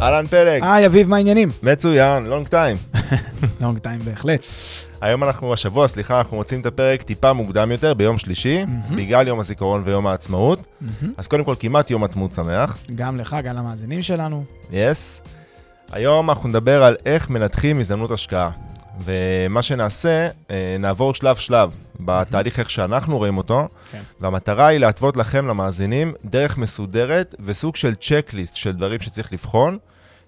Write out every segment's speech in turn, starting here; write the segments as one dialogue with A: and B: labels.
A: אהלן פלג,
B: היי, אביב, מה העניינים?
A: מצוין, long time.
B: long time בהחלט.
A: היום אנחנו, השבוע, סליחה, אנחנו מוציאים את הפרק טיפה מוקדם יותר, ביום שלישי. בגלל יום הזיכרון ויום העצמאות. אז קודם כל, כמעט יום עצמאות שמח,
B: גם לך, גם למאזינים שלנו.
A: יס. היום אנחנו נדבר על איך מנתחים הזדמנות השקעה. ומה שנעשה, אה, נעבור שלב-שלב בתהליך איך שאנחנו רואים אותו,
B: כן.
A: והמטרה היא להתוות לכם, למאזינים, דרך מסודרת וסוג של צ'קליסט של דברים שצריך לבחון,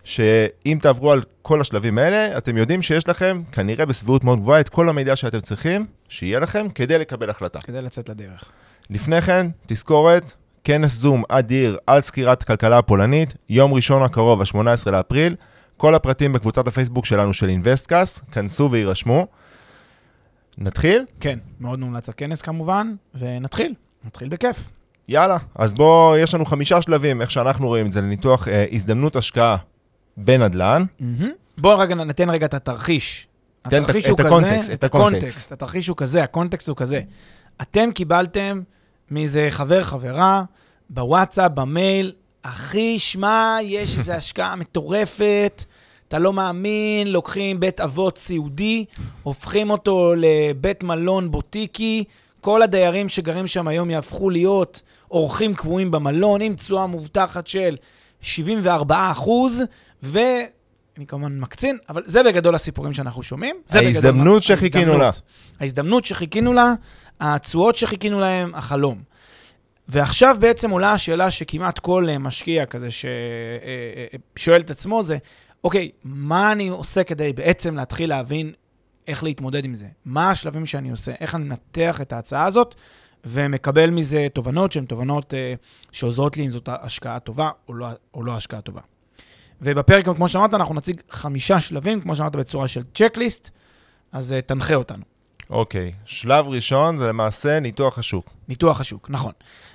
A: שאם תעברו על כל השלבים האלה, אתם יודעים שיש לכם, כנראה בסבירות מאוד גבוהה, את כל המידע שאתם צריכים, שיהיה לכם, כדי לקבל החלטה.
B: כדי לצאת לדרך.
A: לפני כן, תזכורת, כנס זום אדיר על סקירת הכלכלה הפולנית, יום ראשון הקרוב, ה-18 לאפריל. כל הפרטים בקבוצת הפייסבוק שלנו של אינוויסטקאסט, כנסו והירשמו. נתחיל?
B: כן, מאוד מומלץ הכנס כמובן, ונתחיל. נתחיל בכיף.
A: יאללה. אז בואו, יש לנו חמישה שלבים, איך שאנחנו רואים את זה, לניתוח אה, הזדמנות השקעה בנדל"ן.
B: בואו רגע ניתן רגע את התרחיש.
A: תן את- את הקונטקסט,
B: כזה,
A: את הקונטקסט.
B: התרחיש הוא כזה, הקונטקסט הוא כזה. אתם קיבלתם מאיזה חבר, חברה, בוואטסאפ, במייל, אחי, שמע, יש איזו השקעה מטורפת, אתה לא מאמין, לוקחים בית אבות סיעודי, הופכים אותו לבית מלון בוטיקי, כל הדיירים שגרים שם היום יהפכו להיות אורחים קבועים במלון, עם תשואה מובטחת של 74 אחוז, ואני כמובן מקצין, אבל זה בגדול הסיפורים שאנחנו שומעים. זה בגדול
A: ההזדמנות
B: מה-
A: שחיכינו לה.
B: ההזדמנות. ההזדמנות שחיכינו לה, התשואות שחיכינו להם, החלום. ועכשיו בעצם עולה השאלה שכמעט כל אה, משקיע כזה ששואל את עצמו זה, אוקיי, מה אני עושה כדי בעצם להתחיל להבין איך להתמודד עם זה? מה השלבים שאני עושה? איך אני מנתח את ההצעה הזאת ומקבל מזה תובנות שהן תובנות אה, שעוזרות לי אם זאת השקעה טובה או לא, או לא השקעה טובה. ובפרק, כמו שאמרת, אנחנו נציג חמישה שלבים, כמו שאמרת, בצורה של צ'קליסט, אז אה, תנחה אותנו.
A: אוקיי, שלב ראשון זה למעשה ניתוח השוק.
B: ניתוח השוק, נכון.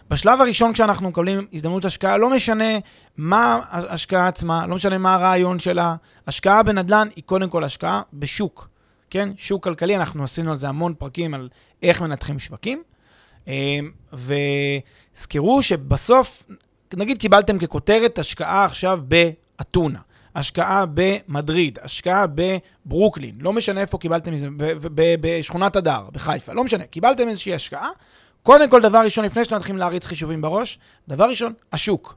B: בשלב הראשון כשאנחנו מקבלים הזדמנות השקעה, לא משנה מה ההשקעה עצמה, לא משנה מה הרעיון שלה. השקעה בנדל"ן היא קודם כל השקעה בשוק, כן? שוק כלכלי, אנחנו עשינו על זה המון פרקים על איך מנתחים שווקים. אה, וזכרו שבסוף, נגיד קיבלתם ככותרת השקעה עכשיו באתונה, השקעה במדריד, השקעה בברוקלין, לא משנה איפה קיבלתם את זה, ב- ב- בשכונת הדר, בחיפה, לא משנה, קיבלתם איזושהי השקעה. קודם כל, דבר ראשון, לפני שאתם מתחילים להריץ חישובים בראש, דבר ראשון, השוק.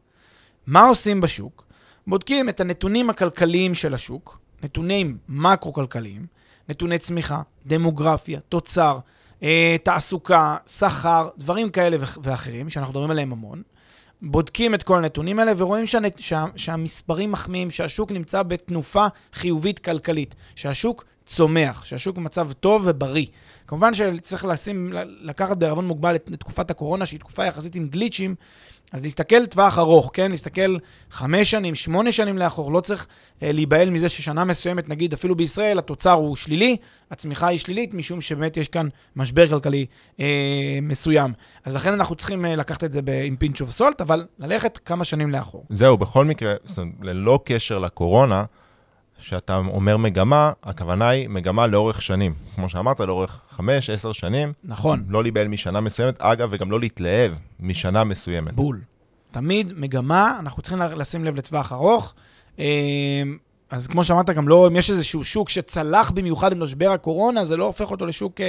B: מה עושים בשוק? בודקים את הנתונים הכלכליים של השוק, נתונים מקרו-כלכליים, נתוני צמיחה, דמוגרפיה, תוצר, תעסוקה, שכר, דברים כאלה ואחרים, שאנחנו מדברים עליהם המון. בודקים את כל הנתונים האלה ורואים שהנ... שה... שהמספרים מחמיאים, שהשוק נמצא בתנופה חיובית כלכלית, שהשוק צומח, שהשוק במצב טוב ובריא. כמובן שצריך לשים, לקחת בערבון מוגבל את תקופת הקורונה, שהיא תקופה יחסית עם גליצ'ים, אז להסתכל לטווח ארוך, כן? להסתכל חמש שנים, שמונה שנים לאחור, לא צריך אה, להיבהל מזה ששנה מסוימת, נגיד אפילו בישראל, התוצר הוא שלילי, הצמיחה היא שלילית, משום שבאמת יש כאן משבר כלכלי אה, מסוים. אז לכן אנחנו צריכים אה, לקחת את זה עם פינץ' אוף סולט, אבל ללכת כמה שנים לאחור.
A: זהו, בכל מקרה, זאת אומרת, ללא קשר לקורונה, שאתה אומר מגמה, הכוונה היא מגמה לאורך שנים. כמו שאמרת, לאורך 5-10 שנים,
B: נכון,
A: לא להיבהל משנה מסוימת, אגב, וגם לא להתלהב משנה מסוימת.
B: בול. תמיד מגמה, אנחנו צריכים לשים לב לטווח ארוך. אה, אז כמו שאמרת, גם לא, אם יש איזשהו שוק שצלח במיוחד את משבר הקורונה, זה לא הופך אותו לשוק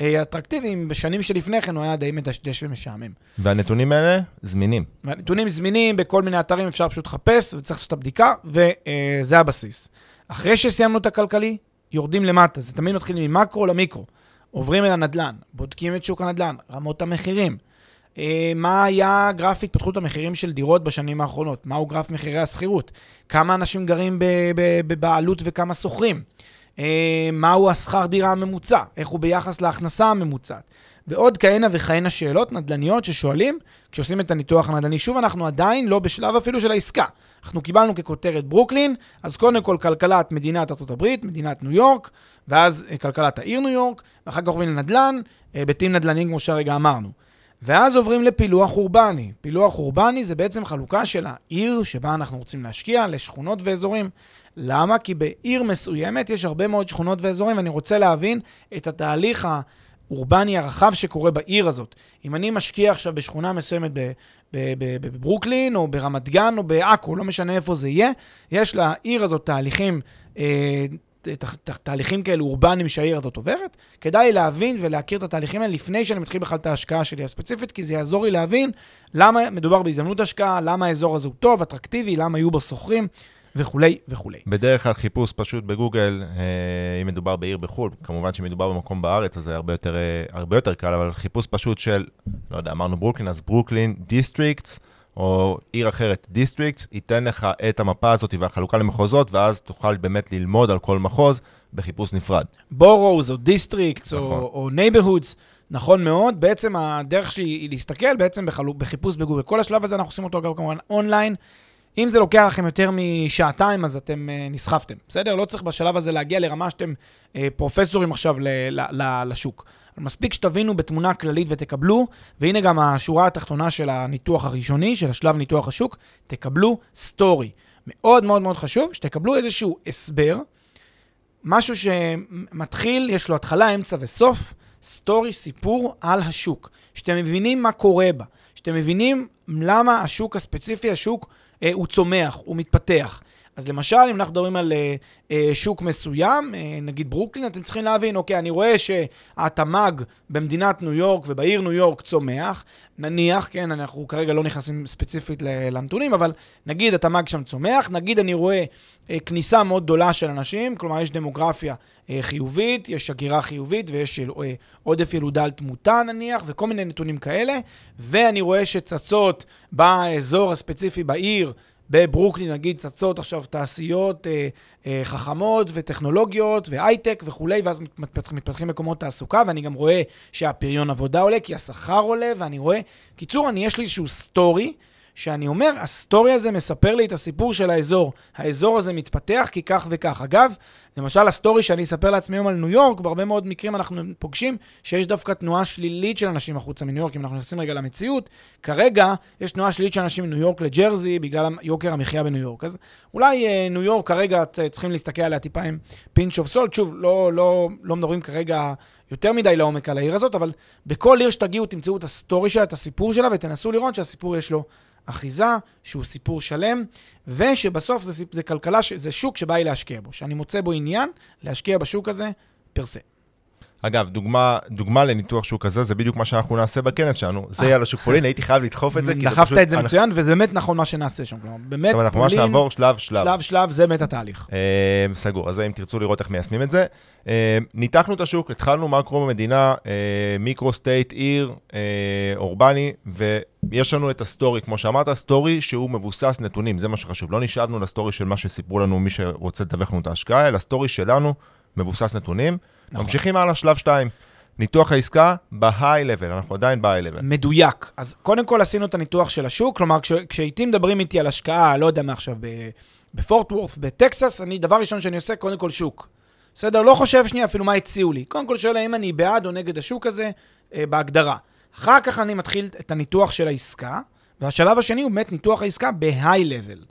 B: אה, אה, אטרקטיבי, אם בשנים שלפני כן הוא היה די מדשדש ומשעמם.
A: והנתונים האלה זמינים.
B: והנתונים זמינים בכל מיני אתרים, אפשר פשוט לחפש וצריך לעשות את הבדיקה, וזה הבסיס. אחרי שסיימנו את הכלכלי, יורדים למטה, זה תמיד מתחיל ממקרו למיקרו. עוברים אל הנדל"ן, בודקים את שוק הנדל"ן, רמות המחירים. אה, מה היה גרף התפתחות המחירים של דירות בשנים האחרונות? מהו גרף מחירי השכירות? כמה אנשים גרים בבעלות וכמה שוכרים? אה, מהו השכר דירה הממוצע, איך הוא ביחס להכנסה הממוצעת. ועוד כהנה וכהנה שאלות נדל"ניות ששואלים כשעושים את הניתוח הנדל"ני. שוב, אנחנו עדיין לא בשלב אפילו של העסקה. אנחנו קיבלנו ככותרת ברוקלין, אז קודם כל כלכלת מדינת ארה"ב, מדינת ניו יורק, ואז אה, כלכלת העיר ניו יורק, ואחר כך עוברים לנדל"ן, היבטים נדל"ניים כמו שהרגע אמרנו. ואז עוברים לפילוח אורבני. פילוח אורבני זה בעצם חלוקה של העיר שבה אנחנו רוצים להשקיע לשכונות ואזורים. למה? כי בעיר מסוימת יש הרבה מאוד שכונות ואזורים, ואני רוצה להבין את התהליך האורבני הרחב שקורה בעיר הזאת. אם אני משקיע עכשיו בשכונה מסוימת בברוקלין, או ברמת גן, או בעכו, לא משנה איפה זה יהיה, יש לעיר הזאת תהליכים אה, תהליכים כאלו אורבניים שהעיר הזאת עוברת, כדאי להבין ולהכיר את התהליכים האלה לפני שאני מתחיל בכלל את ההשקעה שלי הספציפית, כי זה יעזור לי להבין למה מדובר בהזדמנות השקעה, למה האזור הזה הוא טוב, אטרקטיבי, למה יהיו בו שוכרים. וכולי וכולי.
A: בדרך כלל חיפוש פשוט בגוגל, אה, אם מדובר בעיר בחו"ל, כמובן שמדובר במקום בארץ, אז זה הרבה יותר, אה, הרבה יותר קל, אבל חיפוש פשוט של, לא יודע, אמרנו ברוקלין, אז Brooklyn districts, או עיר אחרת, district, ייתן לך את המפה הזאת והחלוקה למחוזות, ואז תוכל באמת ללמוד על כל מחוז בחיפוש נפרד.
B: boroughs או districts נכון. או, neighborhoods, נכון מאוד. בעצם הדרך שלי היא להסתכל בעצם בחלו, בחיפוש בגוגל. כל השלב הזה אנחנו עושים אותו אגב כמובן אונליין. אם זה לוקח לכם יותר משעתיים, אז אתם אה, נסחפתם, בסדר? לא צריך בשלב הזה להגיע לרמה שאתם אה, פרופסורים עכשיו ל- ל- ל- לשוק. מספיק שתבינו בתמונה כללית ותקבלו, והנה גם השורה התחתונה של הניתוח הראשוני, של השלב ניתוח השוק, תקבלו story. מאוד מאוד מאוד חשוב שתקבלו איזשהו הסבר, משהו שמתחיל, יש לו התחלה, אמצע וסוף, story, סיפור על השוק. שאתם מבינים מה קורה בה, שאתם מבינים למה השוק הספציפי, השוק, הוא צומח, הוא מתפתח. אז למשל, אם אנחנו מדברים על אה, אה, שוק מסוים, אה, נגיד ברוקלין, אתם צריכים להבין, אוקיי, אני רואה שהתמ"ג במדינת ניו יורק ובעיר ניו יורק צומח, נניח, כן, אנחנו כרגע לא נכנסים ספציפית לנתונים, אבל נגיד התמ"ג שם צומח, נגיד אני רואה אה, כניסה מאוד גדולה של אנשים, כלומר יש דמוגרפיה אה, חיובית, יש הגירה חיובית ויש אה, עודף ילודה על תמותה נניח, וכל מיני נתונים כאלה, ואני רואה שצצות באזור הספציפי בעיר, בברוקלין, נגיד, צצות עכשיו תעשיות אה, אה, חכמות וטכנולוגיות והייטק וכולי, ואז מתפתח, מתפתחים מקומות תעסוקה, ואני גם רואה שהפריון עבודה עולה, כי השכר עולה, ואני רואה... קיצור, אני, יש לי איזשהו story. שאני אומר, ה story הזה מספר לי את הסיפור של האזור. האזור הזה מתפתח כי כך וכך. אגב, למשל ה story שאני אספר לעצמי היום על ניו יורק, בהרבה מאוד מקרים אנחנו פוגשים שיש דווקא תנועה שלילית של אנשים החוצה מניו יורק, אם אנחנו נכנסים רגע למציאות. כרגע יש תנועה שלילית של אנשים מניו יורק לג'רזי בגלל יוקר המחיה בניו יורק. אז אולי אה, ניו יורק כרגע צריכים להסתכל עליה טיפה עם pinch of salt. שוב, לא, לא, לא מדברים כרגע יותר מדי לעומק על העיר הזאת, אבל בכל עיר שתגיעו תמצאו את ה story שלה, את הסיפור שלה, ותנסו לראות שהסיפור יש לו אחיזה, שהוא סיפור שלם, ושבסוף זה, זה כלכלה, זה שוק שבא לי להשקיע בו, שאני מוצא בו עניין להשקיע בשוק הזה פרסה.
A: אגב, דוגמה, דוגמה לניתוח שוק כזה, זה בדיוק מה שאנחנו נעשה בכנס שלנו. זה יהיה על השוק פולין, הייתי חייב לדחוף את זה.
B: דחפת את זה מצוין, וזה באמת נכון מה שנעשה שם. כלומר, באמת,
A: פולין... אנחנו ממש נעבור שלב שלב.
B: שלב שלב, זה באמת התהליך.
A: אה, סגור, אז אם תרצו לראות איך מיישמים את זה. אה, ניתחנו את השוק, התחלנו מקרו במדינה, אה, מיקרו סטייט, עיר, אורבני, ויש לנו את ה story, כמו שאמרת, story שהוא מבוסס נתונים, זה מה שחשוב. לא נשאבנו ל story של מה שסיפרו לנו מי שרוצה לשווק לנו את ההשקעה, אלא story שלנו מבוסס נתונים. נכון. ממשיכים הלאה, שלב 2. ניתוח העסקה ב-high level, אנחנו עדיין ב-high level.
B: מדויק. אז קודם כל עשינו את הניתוח של השוק, כלומר, כש, כשאיתי מדברים איתי על השקעה, לא יודע מה עכשיו, בפורט וורת', בטקסס, אני, דבר ראשון שאני עושה, קודם כל שוק. בסדר? לא חושב שנייה אפילו מה הציעו לי. קודם כל שואל האם אני בעד או נגד השוק הזה, אה, בהגדרה. אחר כך אני מתחיל את הניתוח של העסקה, והשלב השני הוא באמת ניתוח העסקה ב-high level.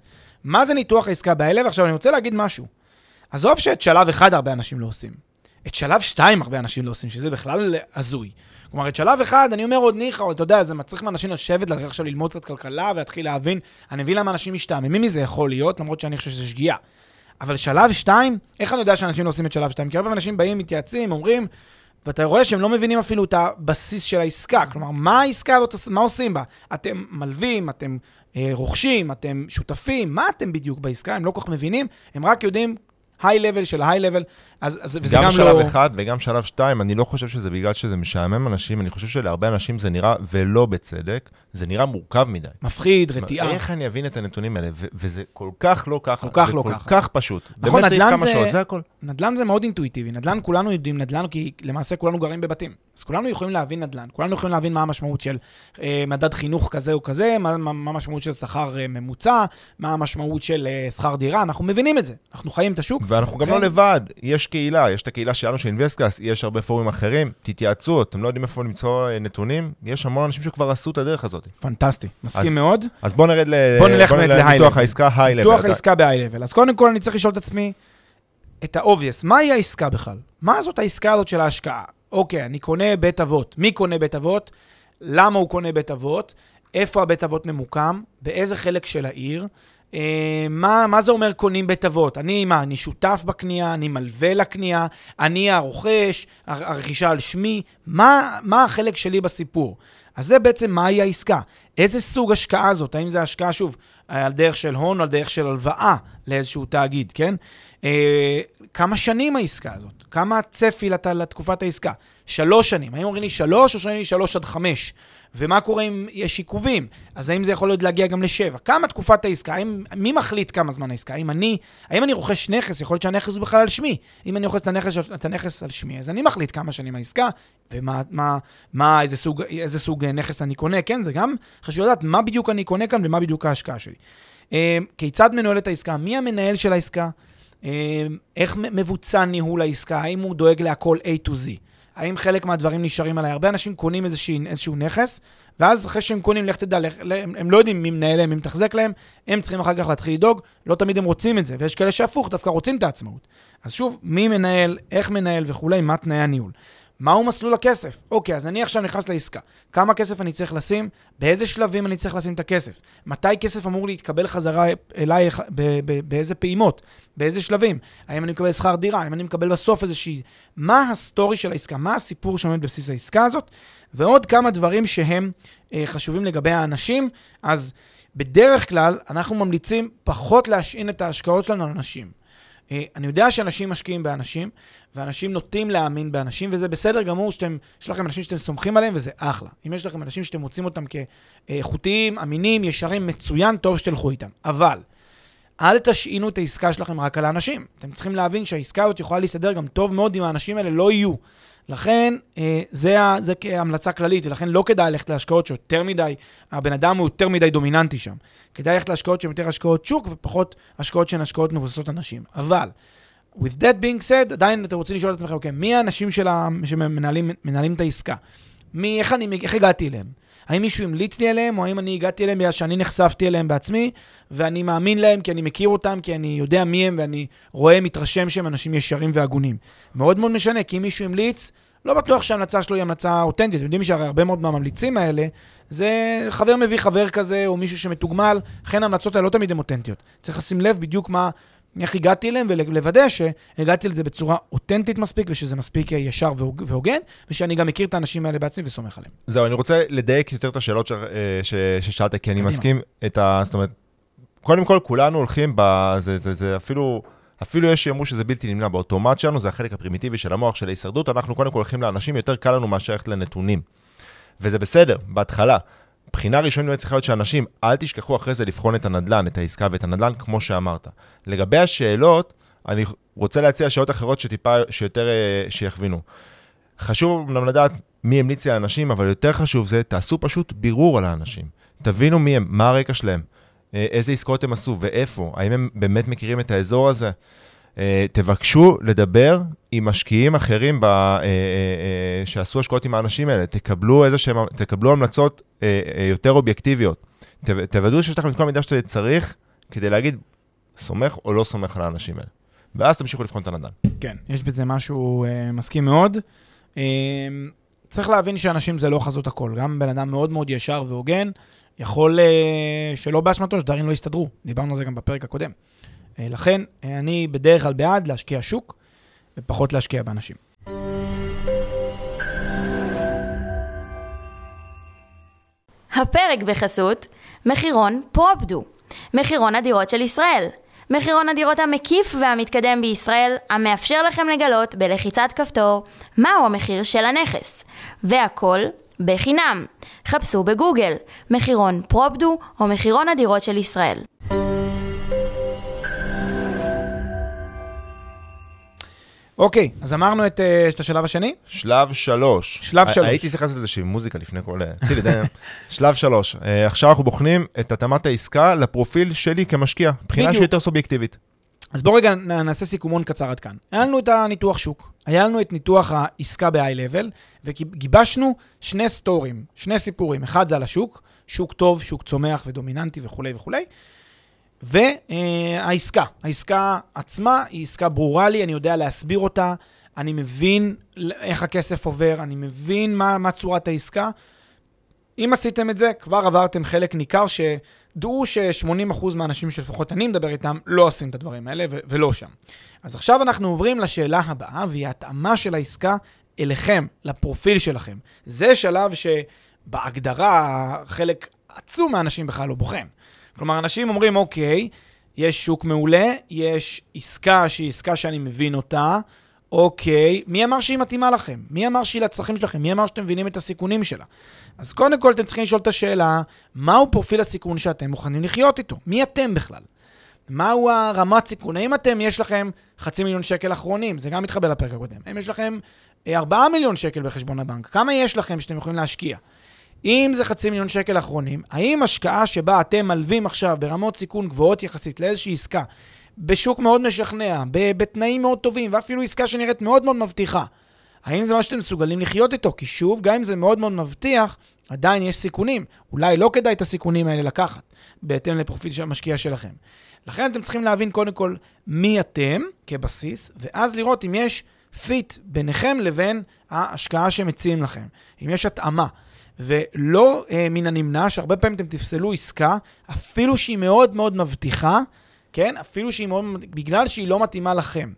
B: מה זה ניתוח העסקה ב-high level? עכשיו, אני רוצה להגיד משהו. עזוב שאת שלב אחד הרבה אנשים לא עושים. את שלב שתיים הרבה אנשים לא עושים, שזה בכלל הזוי. כלומר, את שלב אחד, אני אומר עוד ניחא, אתה יודע, זה מצריך מאנשים לשבת, להתחיל עכשיו ללמוד קצת כלכלה ולהתחיל להבין. אני מבין למה אנשים משתעממים מזה יכול להיות, למרות שאני חושב שזה שגיאה. אבל שלב שתיים, איך אני יודע שאנשים לא עושים את שלב שתיים? כי הרבה אנשים באים, מתייעצים, אומרים, ואתה רואה שהם לא מבינים אפילו את הבסיס של העסקה. כלומר, מה העסקה הזאת, מה עושים בה? אתם מלווים, אתם אה, רוכשים, אתם שותפים, מה אתם בדיוק בעסקה? הם לא כל כך מבינים, הם רק יודעים היי-לבל של ההיי-לבל. אז, אז, וזה
A: גם
B: גם
A: שלב
B: לא...
A: אחד וגם שלב שתיים, אני לא חושב שזה בגלל שזה משעמם אנשים, אני חושב שלהרבה אנשים זה נראה, ולא בצדק, זה נראה מורכב מדי.
B: מפחיד, רתיעה.
A: איך אני אבין את הנתונים האלה? ו- וזה כל כך לא ככה.
B: כל כך
A: זה
B: לא
A: כל
B: ככה.
A: כך פשוט.
B: נכון,
A: באמת צריך
B: נדל"ן
A: כמה
B: זה-
A: שעות, זה הכל.
B: נדל"ן זה מאוד אינטואיטיבי. נדל"ן, כולנו יודעים נדל"ן, כי למעשה כולנו גרים בבתים. אז כולנו יכולים להבין נדל"ן. כולנו יכולים להבין מה המשמעות של אה, מדד חינוך כזה או כזה, מה, מה, המשמעות של שכר אה, ממוצע, מה המשמעות של אה, שכר דירה. אנחנו מבינים את זה. אנחנו חיים את השוק.
A: ואנחנו גם
B: כן.
A: לא לבד, יש קהילה, יש את הקהילה שלנו של אינבסטקאס, יש הרבה פורומים אחרים, תתייעצו, אתם לא יודעים איפה למצוא אה, נתונים, יש המון אנשים שכבר עשו את הדרך הזאת.
B: פנטסטי. מסכים
A: אז-
B: מאוד.
A: אז בואו נרד לניתוח. העסקה היי לבל.
B: פיתוח העסקה ב-high-level. אז קודם כל אני צריך לשאול את עצמי את ה-obvious, מהי העסקה בכלל? מה זאת העסקה הזאת של ההשקעה? אוקיי, אני קונה בית אבות. מי קונה בית אבות? למה הוא קונה בית אבות? איפה הבית אבות ממוקם? באיזה חלק של העיר? אה, מה, מה זה אומר קונים בית אבות? אני, מה, אני שותף בקנייה? אני מלווה לקנייה? אני הרוכש? הר- הרכישה על שמי? מה, מה החלק שלי בסיפור? אז זה בעצם מהי העסקה. איזה סוג השקעה זאת? האם זה השקעה, שוב, על דרך של הון או על דרך של הלוואה לאיזשהו תאגיד, כן? אה, כמה שנים העסקה הזאת? כמה הצפי לת, לתקופת העסקה? שלוש שנים. האם אומרים לי שלוש או שאומרים לי שלוש עד חמש? ומה קורה אם יש עיכובים? אז האם זה יכול להיות להגיע גם לשבע? כמה תקופת העסקה? האם, מי מחליט כמה זמן העסקה? האם אני, האם אני רוכש נכס? יכול להיות שהנכס הוא בכלל על שמי. אם אני רוכש את הנכס, את הנכס על שמי, אז אני מחליט כמה שנים העסקה, ומה, מה, מה, איזה סוג, איזה סוג נכס אני קונה, כן? זה גם חשוב לדעת מה בדיוק אני קונה כאן ומה בדיוק ההשקעה שלי. אה, כיצד מנוהלת העסקה? מי המנהל של העסקה? אה, איך מבוצע ניהול העסקה? האם הוא דואג להכל A to Z? האם חלק מהדברים נשארים עליי? הרבה אנשים קונים איזושהי, איזשהו נכס, ואז אחרי שהם קונים, לך תדע, הם לא יודעים מי מנהל להם, מי מתחזק להם, הם צריכים אחר כך להתחיל לדאוג, לא תמיד הם רוצים את זה, ויש כאלה שהפוך, דווקא רוצים את העצמאות. אז שוב, מי מנהל, איך מנהל וכולי, מה תנאי הניהול. מהו מסלול הכסף? אוקיי, אז אני עכשיו נכנס לעסקה. כמה כסף אני צריך לשים? באיזה שלבים אני צריך לשים את הכסף? מתי כסף אמור להתקבל חזרה אליי, באיזה פעימות? באיזה שלבים? האם אני מקבל שכר דירה? האם אני מקבל בסוף איזושהי... מה ה story של העסקה? מה הסיפור שעומד בבסיס העסקה הזאת? ועוד כמה דברים שהם אה, חשובים לגבי האנשים. אז בדרך כלל, אנחנו ממליצים פחות להשעין את ההשקעות שלנו על אנשים. אה, אני יודע שאנשים משקיעים באנשים, ואנשים נוטים להאמין באנשים, וזה בסדר גמור שאתם, יש לכם אנשים שאתם סומכים עליהם, וזה אחלה. אם יש לכם אנשים שאתם מוצאים אותם כאיכותיים, אמינים, ישרים, מצוין, טוב שתלכו איתם. אבל, אל תשעינו את העסקה שלכם רק על האנשים. אתם צריכים להבין שהעסקה הזאת יכולה להסתדר גם טוב מאוד אם האנשים האלה לא יהיו. לכן, אה, זה, זה כהמלצה כללית, ולכן לא כדאי ללכת להשקעות שיותר מדי, הבן אדם הוא יותר מדי דומיננטי שם. כדאי ללכת להשקעות שהן יותר השקעות שוק ופחות השקעות שהן השקעות מבוססות אנשים. אבל, with that being said, עדיין אתם רוצים לשאול את עצמכם, אוקיי, מי האנשים של ה- שמנהלים מנהלים את העסקה? מי, איך, אני, איך הגעתי אליהם? האם מישהו המליץ לי עליהם, או האם אני הגעתי אליהם בגלל שאני נחשפתי אליהם בעצמי, ואני מאמין להם כי אני מכיר אותם, כי אני יודע מי הם, ואני רואה, מתרשם שהם אנשים ישרים והגונים. מאוד מאוד משנה, כי אם מישהו המליץ, לא בטוח שההמלצה שלו היא המלצה אותנטית. אתם יודעים שהרי הרבה מאוד מהממליצים האלה, זה חבר מביא חבר כזה, או מישהו שמתוגמל, לכן ההמלצות האלה לא תמיד הן אותנטיות. צריך לשים לב בדיוק מה, איך הגעתי אליהם, ולוודא שהגעתי לזה בצורה אותנטית מספיק, ושזה מספיק ישר והוג- והוגן, ושאני גם מכיר את האנשים האלה בעצמי וסומך עליהם.
A: זהו, אני רוצה לדייק יותר את השאלות ש- אה, ש- ששאלת, כי אני
B: קדימה.
A: מסכים את ה... זאת אומרת, קודם כל, כולנו הולכים ב... זה, זה, זה אפילו... אפילו יש שיאמרו שזה בלתי נמנע באוטומט שלנו, זה החלק הפרימיטיבי של המוח של ההישרדות, אנחנו קודם כל הולכים לאנשים, יותר קל לנו מאשר ללכת לנתונים. וזה בסדר, בהתחלה. בחינה ראשונית באמת צריכה להיות שאנשים, אל תשכחו אחרי זה לבחון את הנדלן, את העסקה ואת הנדלן, כמו שאמרת. לגבי השאלות, אני רוצה להציע שאלות אחרות שטיפה, שיותר, אה, שיכווינו. חשוב אמנם לדעת מי המליץ לאנשים, אבל יותר חשוב זה, תעשו פשוט בירור על האנשים. תבינו מי הם, מה הרקע שלהם, אה, איזה עסקאות הם עשו ואיפה, האם הם באמת מכירים את האזור הזה. אה, תבקשו לדבר עם משקיעים אחרים ב, אה, אה, שעשו השקעות עם האנשים האלה, תקבלו שהם, תקבלו המלצות יותר אובייקטיביות. תוודאו שיש לכם את כל המידע שאתה צריך כדי להגיד, סומך או לא סומך על האנשים האלה. ואז תמשיכו לבחון את הנדל"ן.
B: כן, יש בזה משהו אה, מסכים מאוד. אה, צריך להבין שאנשים זה לא חזות הכל. גם בן אדם מאוד מאוד ישר והוגן, יכול אה, שלא באשמתו שדברים לא יסתדרו. דיברנו על זה גם בפרק הקודם. אה, לכן, אה, אני בדרך כלל בעד להשקיע שוק ופחות להשקיע באנשים.
C: הפרק בחסות מחירון פרופדו, מחירון הדירות של ישראל. מחירון הדירות המקיף והמתקדם בישראל, המאפשר לכם לגלות בלחיצת כפתור מהו המחיר של הנכס. והכל בחינם. חפשו בגוגל מחירון פרופדו או מחירון הדירות של ישראל.
B: אוקיי, אז אמרנו את, אה, את השלב השני?
A: שלב שלוש.
B: שלב שלוש.
A: הייתי צריך לעשות איזושהי מוזיקה לפני כל... תראי, די, שלב שלוש. אה, עכשיו אנחנו בוחנים את התאמת העסקה לפרופיל שלי כמשקיע, בחינה. שהיא יותר סובייקטיבית.
B: אז בואו רגע נעשה סיכומון קצר עד כאן. היה לנו את הניתוח שוק, היה לנו את ניתוח העסקה ב-high-level, וגיבשנו שני סטורים, שני סיפורים. אחד זה על השוק, שוק טוב, שוק צומח ודומיננטי וכולי וכולי. והעסקה, העסקה עצמה היא עסקה ברורה לי, אני יודע להסביר אותה, אני מבין איך הכסף עובר, אני מבין מה, מה צורת העסקה. אם עשיתם את זה, כבר עברתם חלק ניכר שדעו ש-80% מהאנשים שלפחות אני מדבר איתם לא עושים את הדברים האלה ו- ולא שם. אז עכשיו אנחנו עוברים לשאלה הבאה, והיא ההתאמה של העסקה אליכם, לפרופיל שלכם. זה שלב שבהגדרה חלק עצום מהאנשים בכלל לא בוחן. כלומר, אנשים אומרים, אוקיי, יש שוק מעולה, יש עסקה שהיא עסקה שאני מבין אותה, אוקיי, מי אמר שהיא מתאימה לכם? מי אמר שהיא לצרכים שלכם? מי אמר שאתם מבינים את הסיכונים שלה? אז קודם כל אתם צריכים לשאול את השאלה, מהו פרופיל הסיכון שאתם מוכנים לחיות איתו? מי אתם בכלל? מהו הרמת סיכון? האם אתם, יש לכם חצי מיליון שקל אחרונים? זה גם מתחבר לפרק הקודם. האם יש לכם אה, ארבעה מיליון שקל בחשבון הבנק? כמה יש לכם שאתם יכולים להשקיע? אם זה חצי מיליון שקל אחרונים, האם השקעה שבה אתם מלווים עכשיו ברמות סיכון גבוהות יחסית לאיזושהי עסקה, בשוק מאוד משכנע, בתנאים מאוד טובים, ואפילו עסקה שנראית מאוד מאוד מבטיחה, האם זה מה שאתם מסוגלים לחיות איתו? כי שוב, גם אם זה מאוד מאוד מבטיח, עדיין יש סיכונים. אולי לא כדאי את הסיכונים האלה לקחת, בהתאם לפרופיל של המשקיע שלכם. לכן אתם צריכים להבין קודם כל מי אתם כבסיס, ואז לראות אם יש פיט ביניכם לבין ההשקעה שמציעים לכם. אם יש התאמה. ולא אה, מן הנמנע שהרבה פעמים אתם תפסלו עסקה, אפילו שהיא מאוד מאוד מבטיחה, כן? אפילו שהיא מאוד, בגלל שהיא לא מתאימה לכם.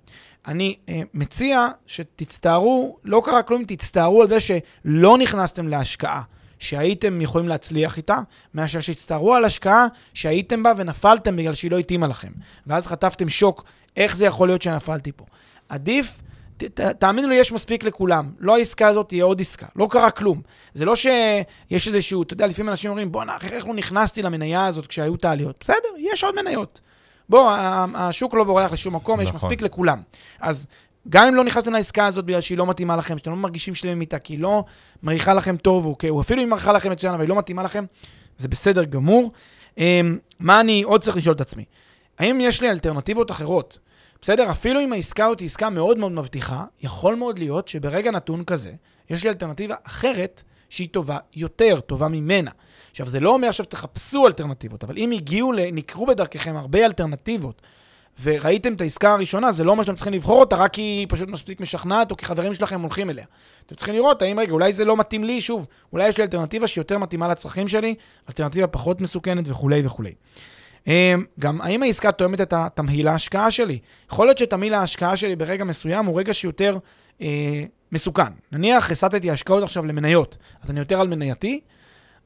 B: אני אה, מציע שתצטערו, לא קרה כלום, תצטערו על זה שלא נכנסתם להשקעה שהייתם יכולים להצליח איתה, מאשר שתצטערו על השקעה שהייתם בה ונפלתם בגלל שהיא לא התאימה לכם. ואז חטפתם שוק, איך זה יכול להיות שנפלתי פה. עדיף, ת, תאמינו לי, יש מספיק לכולם. לא העסקה הזאת תהיה עוד עסקה, לא קרה כלום. זה לא שיש איזשהו, אתה יודע, לפעמים אנשים אומרים, בואנה, איך לא נכנסתי למניה הזאת כשהיו את העליות? בסדר, יש עוד מניות. בוא, השוק לא בורח לשום מקום, יש
A: נכון.
B: מספיק לכולם. אז גם אם לא נכנסתם לעסקה הזאת בגלל שהיא לא מתאימה לכם, שאתם לא מרגישים שלמים איתה, כי היא לא מריחה לכם טוב, או, או אפילו אם מריחה לכם מצוין, אבל היא לא מתאימה לכם, זה בסדר גמור. אמ, מה אני עוד צריך לשאול את עצמי? האם יש לי אלטרנטיבות אחרות? בסדר, אפילו אם העסקה הזאת היא עסקה מאוד מאוד מבטיחה, יכול מאוד להיות שברגע נתון כזה, יש לי אלטרנטיבה אחרת שהיא טובה יותר, טובה ממנה. עכשיו, זה לא אומר עכשיו תחפשו אלטרנטיבות, אבל אם הגיעו, נקרו בדרככם הרבה אלטרנטיבות, וראיתם את העסקה הראשונה, זה לא אומר שאתם צריכים לבחור אותה רק כי היא פשוט מספיק משכנעת, או כי חברים שלכם הולכים אליה. אתם צריכים לראות האם, רגע, אולי זה לא מתאים לי, שוב, אולי יש לי אלטרנטיבה שיותר מתאימה לצרכים שלי, אלטרנטיבה פחות מסוכנת וכולי וכולי. אמ, גם האם העסקה תואמת את תמהיל ההשקעה שלי? יכול להיות שתמהיל ההשקעה שלי ברגע מסוים הוא רגע שיותר אה, מסוכן. נניח הסטתי השקעות עכשיו למניות, אז אני יותר על מנייתי,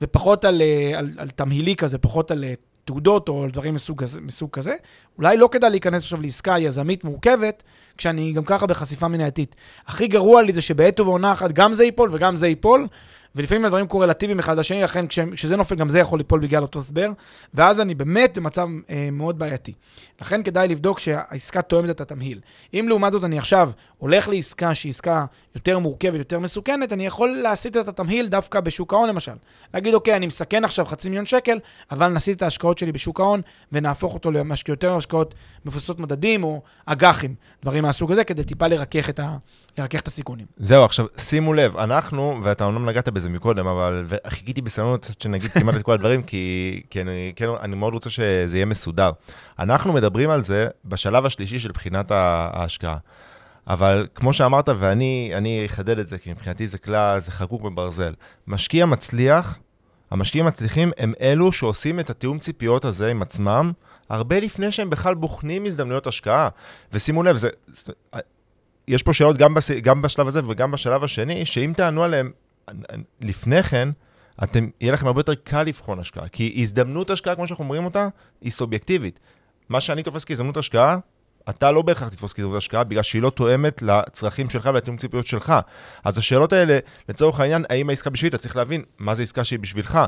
B: ופחות על, אה, על, על תמהילי כזה, פחות על אה, תעודות או על דברים מסוג, מסוג כזה. אולי לא כדאי להיכנס עכשיו לעסקה יזמית מורכבת, כשאני גם ככה בחשיפה מנייתית. הכי גרוע לי זה שבעת ובעונה אחת גם זה ייפול וגם זה ייפול, ולפעמים הדברים קורלטיביים אחד לשני, לכן כש- כשזה נופל גם זה יכול ליפול בגלל אותו הסבר, ואז אני באמת במצב אה, מאוד בעייתי. לכן כדאי לבדוק שהעסקה תואמת את התמהיל. אם לעומת זאת אני עכשיו הולך לעסקה שהיא עסקה יותר מורכבת, יותר מסוכנת, אני יכול להסיט את התמהיל דווקא בשוק ההון למשל. להגיד, אוקיי, אני מסכן עכשיו חצי מיליון שקל, אבל נסיט את ההשקעות שלי בשוק ההון ונהפוך אותו למשקיע יותר השקעות מבוססות מדדים או אג"חים, דברים מהסוג הזה, כדי טיפה לרכך את, ה... לרכך את הסיכונים.
A: זהו, עכשיו, שימו לב, אנחנו, ואתה אומנם נגעת בזה מקודם, אבל חיכיתי בסבלנות שנגיד כמעט את כל הדברים, כי, כי אני, כן, אני מאוד רוצה שזה יהיה מסודר. אנחנו מדברים על זה בשלב השלישי של בחינת ההשקעה. אבל כמו שאמרת, ואני אני אחדד את זה, כי מבחינתי זה כלל, זה חקוק בברזל. משקיע מצליח, המשקיעים המצליחים הם אלו שעושים את התיאום ציפיות הזה עם עצמם, הרבה לפני שהם בכלל בוחנים הזדמנויות השקעה. ושימו לב, זה, יש פה שאלות גם, בס... גם בשלב הזה וגם בשלב השני, שאם תענו עליהן לפני כן, אתם, יהיה לכם הרבה יותר קל לבחון השקעה. כי הזדמנות השקעה, כמו שאנחנו אומרים אותה, היא סובייקטיבית. מה שאני תופס כהזדמנות השקעה, אתה לא בהכרח תתפוס כהזדמנות השקעה, בגלל שהיא לא תואמת לצרכים שלך ולתיאום ציפיות שלך. אז השאלות האלה, לצורך העניין, האם העסקה בשבילי, אתה צריך להבין מה זה עסקה שהיא בשבילך.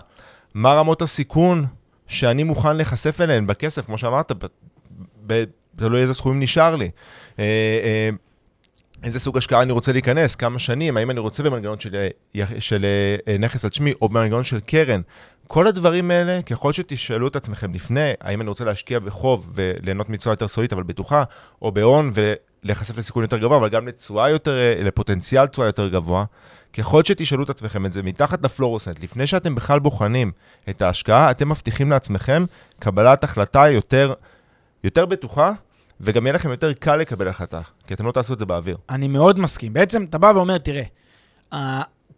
A: מה רמות הסיכון שאני מוכן להיחשף אליהן בכסף, כמו שאמרת, תלוי איזה סכומים נשאר לי. איזה סוג השקעה אני רוצה להיכנס, כמה שנים, האם אני רוצה במנגנון של, אה, של אה, נכס על שמי או במנגנון של קרן. כל הדברים האלה, ככל שתשאלו את עצמכם לפני, האם אני רוצה להשקיע בחוב וליהנות מתשואה יותר סולית אבל בטוחה, או בהון ולהיחשף לסיכון יותר גבוה, אבל גם לתשואה יותר, אה, לפוטנציאל תשואה יותר גבוה, ככל שתשאלו את עצמכם את זה מתחת לפלורוסנט, לפני שאתם בכלל בוחנים את ההשקעה, אתם מבטיחים לעצמכם קבלת החלטה יותר, יותר בטוחה, וגם יהיה לכם יותר קל לקבל החלטה, כי אתם לא תעשו את זה באוויר.
B: אני מאוד מסכים. בעצם, אתה בא ואומר, תראה,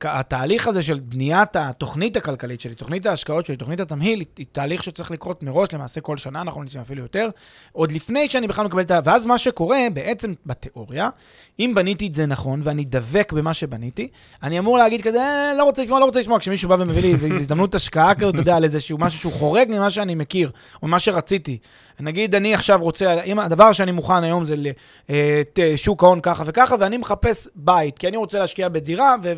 B: התהליך הזה של בניית התוכנית הכלכלית שלי, תוכנית ההשקעות שלי, תוכנית התמהיל, היא, תהליך שצריך לקרות מראש, למעשה כל שנה, אנחנו נמצאים אפילו יותר, עוד לפני שאני בכלל מקבל את ה... ואז מה שקורה, בעצם בתיאוריה, אם בניתי את זה נכון, ואני דבק במה שבניתי, אני אמור להגיד כזה, אה, לא רוצה לשמוע, לא רוצה לשמוע, כשמישהו בא ומביא לי איזו הזדמנות השקעה כזאת, אתה יודע, על איזשהו משהו שהוא חורג ממה שאני מכיר, או ממה שרציתי. נגיד, אני עכשיו רוצה, אם הדבר שאני מוכן היום זה לשוק ההון ככה וככה, ואני מחפש בית, כי אני רוצה להשקיע בדירה, ו-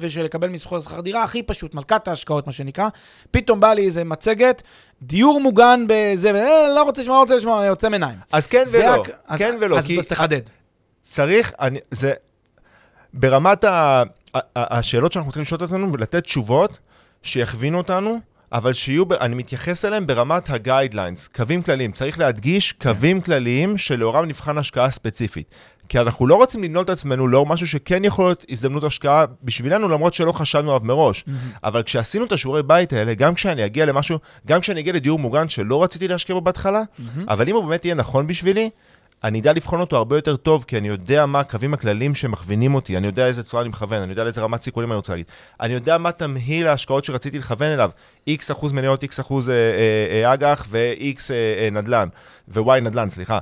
B: מסחור שכר דירה, הכי פשוט, מלכת ההשקעות, מה שנקרא. פתאום בא לי איזה מצגת, דיור מוגן בזה, אה, לא רוצה לשמוע, לא רוצה לשמוע, אני יוצא מעיניים.
A: אז כן ולא,
B: הק- אז-
A: כן ולא,
B: אז
A: כי
B: אז תחדד.
A: צריך, אני, זה, ברמת ה, ה, ה, השאלות שאנחנו צריכים לשאול את עצמנו ולתת תשובות שיכווינו אותנו, אבל שיהיו, אני מתייחס אליהם ברמת ה-guidelines, קווים כלליים. צריך להדגיש קווים כלליים שלאורם נבחן השקעה ספציפית. כי אנחנו לא רוצים לנעול את עצמנו לאור משהו שכן יכול להיות הזדמנות השקעה בשבילנו, למרות שלא חשבנו עליו מראש. אבל כשעשינו את השיעורי בית האלה, גם כשאני אגיע למשהו, גם כשאני אגיע לדיור מוגן שלא רציתי להשקיע בו בהתחלה, אבל אם הוא באמת יהיה נכון בשבילי, אני אדע לבחון אותו הרבה יותר טוב, כי אני יודע מה הקווים הכלליים שמכווינים אותי, אני יודע איזה צורה אני מכוון, אני יודע לאיזה רמת סיכונים אני רוצה להגיד. אני יודע מה תמהיל ההשקעות שרציתי לכוון אליו, x אחוז מניות, x אחוז אה, אה, אה, אג"ח ו-x נדל"ן, ו-y נדל"ן, סליחה.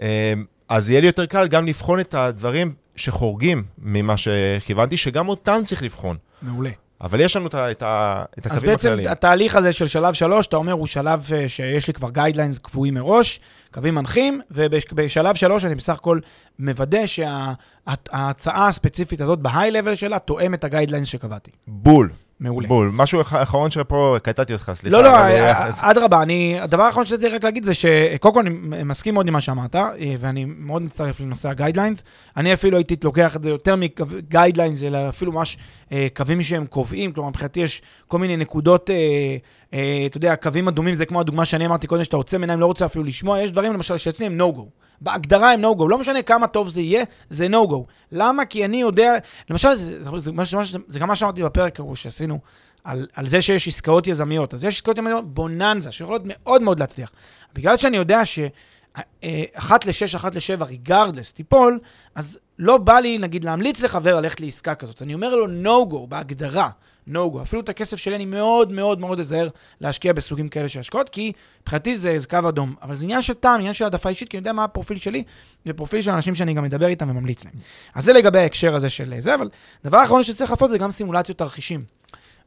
A: אה, אז יהיה לי יותר קל גם לבחון את הדברים שחורגים ממה שכיוונתי, שגם אותם צריך לבחון.
B: מעולה.
A: אבל יש לנו את, ה- את, ה- את
B: אז
A: הקווים
B: בעצם
A: הכלליים.
B: התהליך הזה של שלב שלוש, אתה אומר, הוא שלב אה, שיש לי כבר guidelines קבועים מראש, קווים מנחים, ובשלב שלוש אני בסך הכל מוודא שההצעה הספציפית הזאת, ב high level שלה, תואם את ה guidelines שקבעתי.
A: בול,
B: מעולה.
A: בול. משהו אח- אחרון שפה, קטעתי אותך, סליחה.
B: לא, לא, אה,
A: אה, אז-
B: אדרבה, אני, הדבר האחרון שרציתי רק להגיד זה שקודם כל אני מסכים מאוד עם מה שאמרת, אה, ואני מאוד מצטרף לנושא ה guidelines. אני אפילו הייתי לוקח את זה יותר מגיידליינס, אלא אפילו ממש אה, קווים שהם קובעים, כלומר מבחינתי יש כל מיני נקודות, אה, אה, אתה יודע, קווים אדומים, זה כמו הדוגמה שאני אמרתי קודם, שאתה עוצם עיניים, לא רוצה אפילו לשמוע, יש דברים למשל שאצלי הם no-go. בהגדרה הם no-go, לא משנה כמה טוב זה יהיה, זה no-go. למה? כי אני יודע, למשל, זה, זה, זה, זה, זה גם מה שאמרתי בפרק ההוא שעשינו, על, על זה שיש עסקאות יזמיות. אז יש עסקאות יזמיות בוננזה, שיכולות מאוד מאוד להצליח. בגלל שאני יודע שאחת לשש, אחת לשבע, ריגרדלס, תיפול, אז לא בא לי, נגיד, להמליץ לחבר ללכת לעסקה כזאת. אני אומר לו no-go, בהגדרה, no-go. אפילו את הכסף שלי אני מאוד מאוד מאוד אזהר להשקיע בסוגים כאלה של השקעות, כי מבחינתי זה, זה קו אדום. אבל זה עניין של טעם, עניין של העדפה אישית, כי אני יודע מה הפרופיל שלי, ופרופיל של אנשים שאני גם מדבר איתם וממליץ להם. אז זה לגבי ההקשר הזה של זה, אבל דבר אחרון שצריך לעשות זה גם סימולציות תרחישים.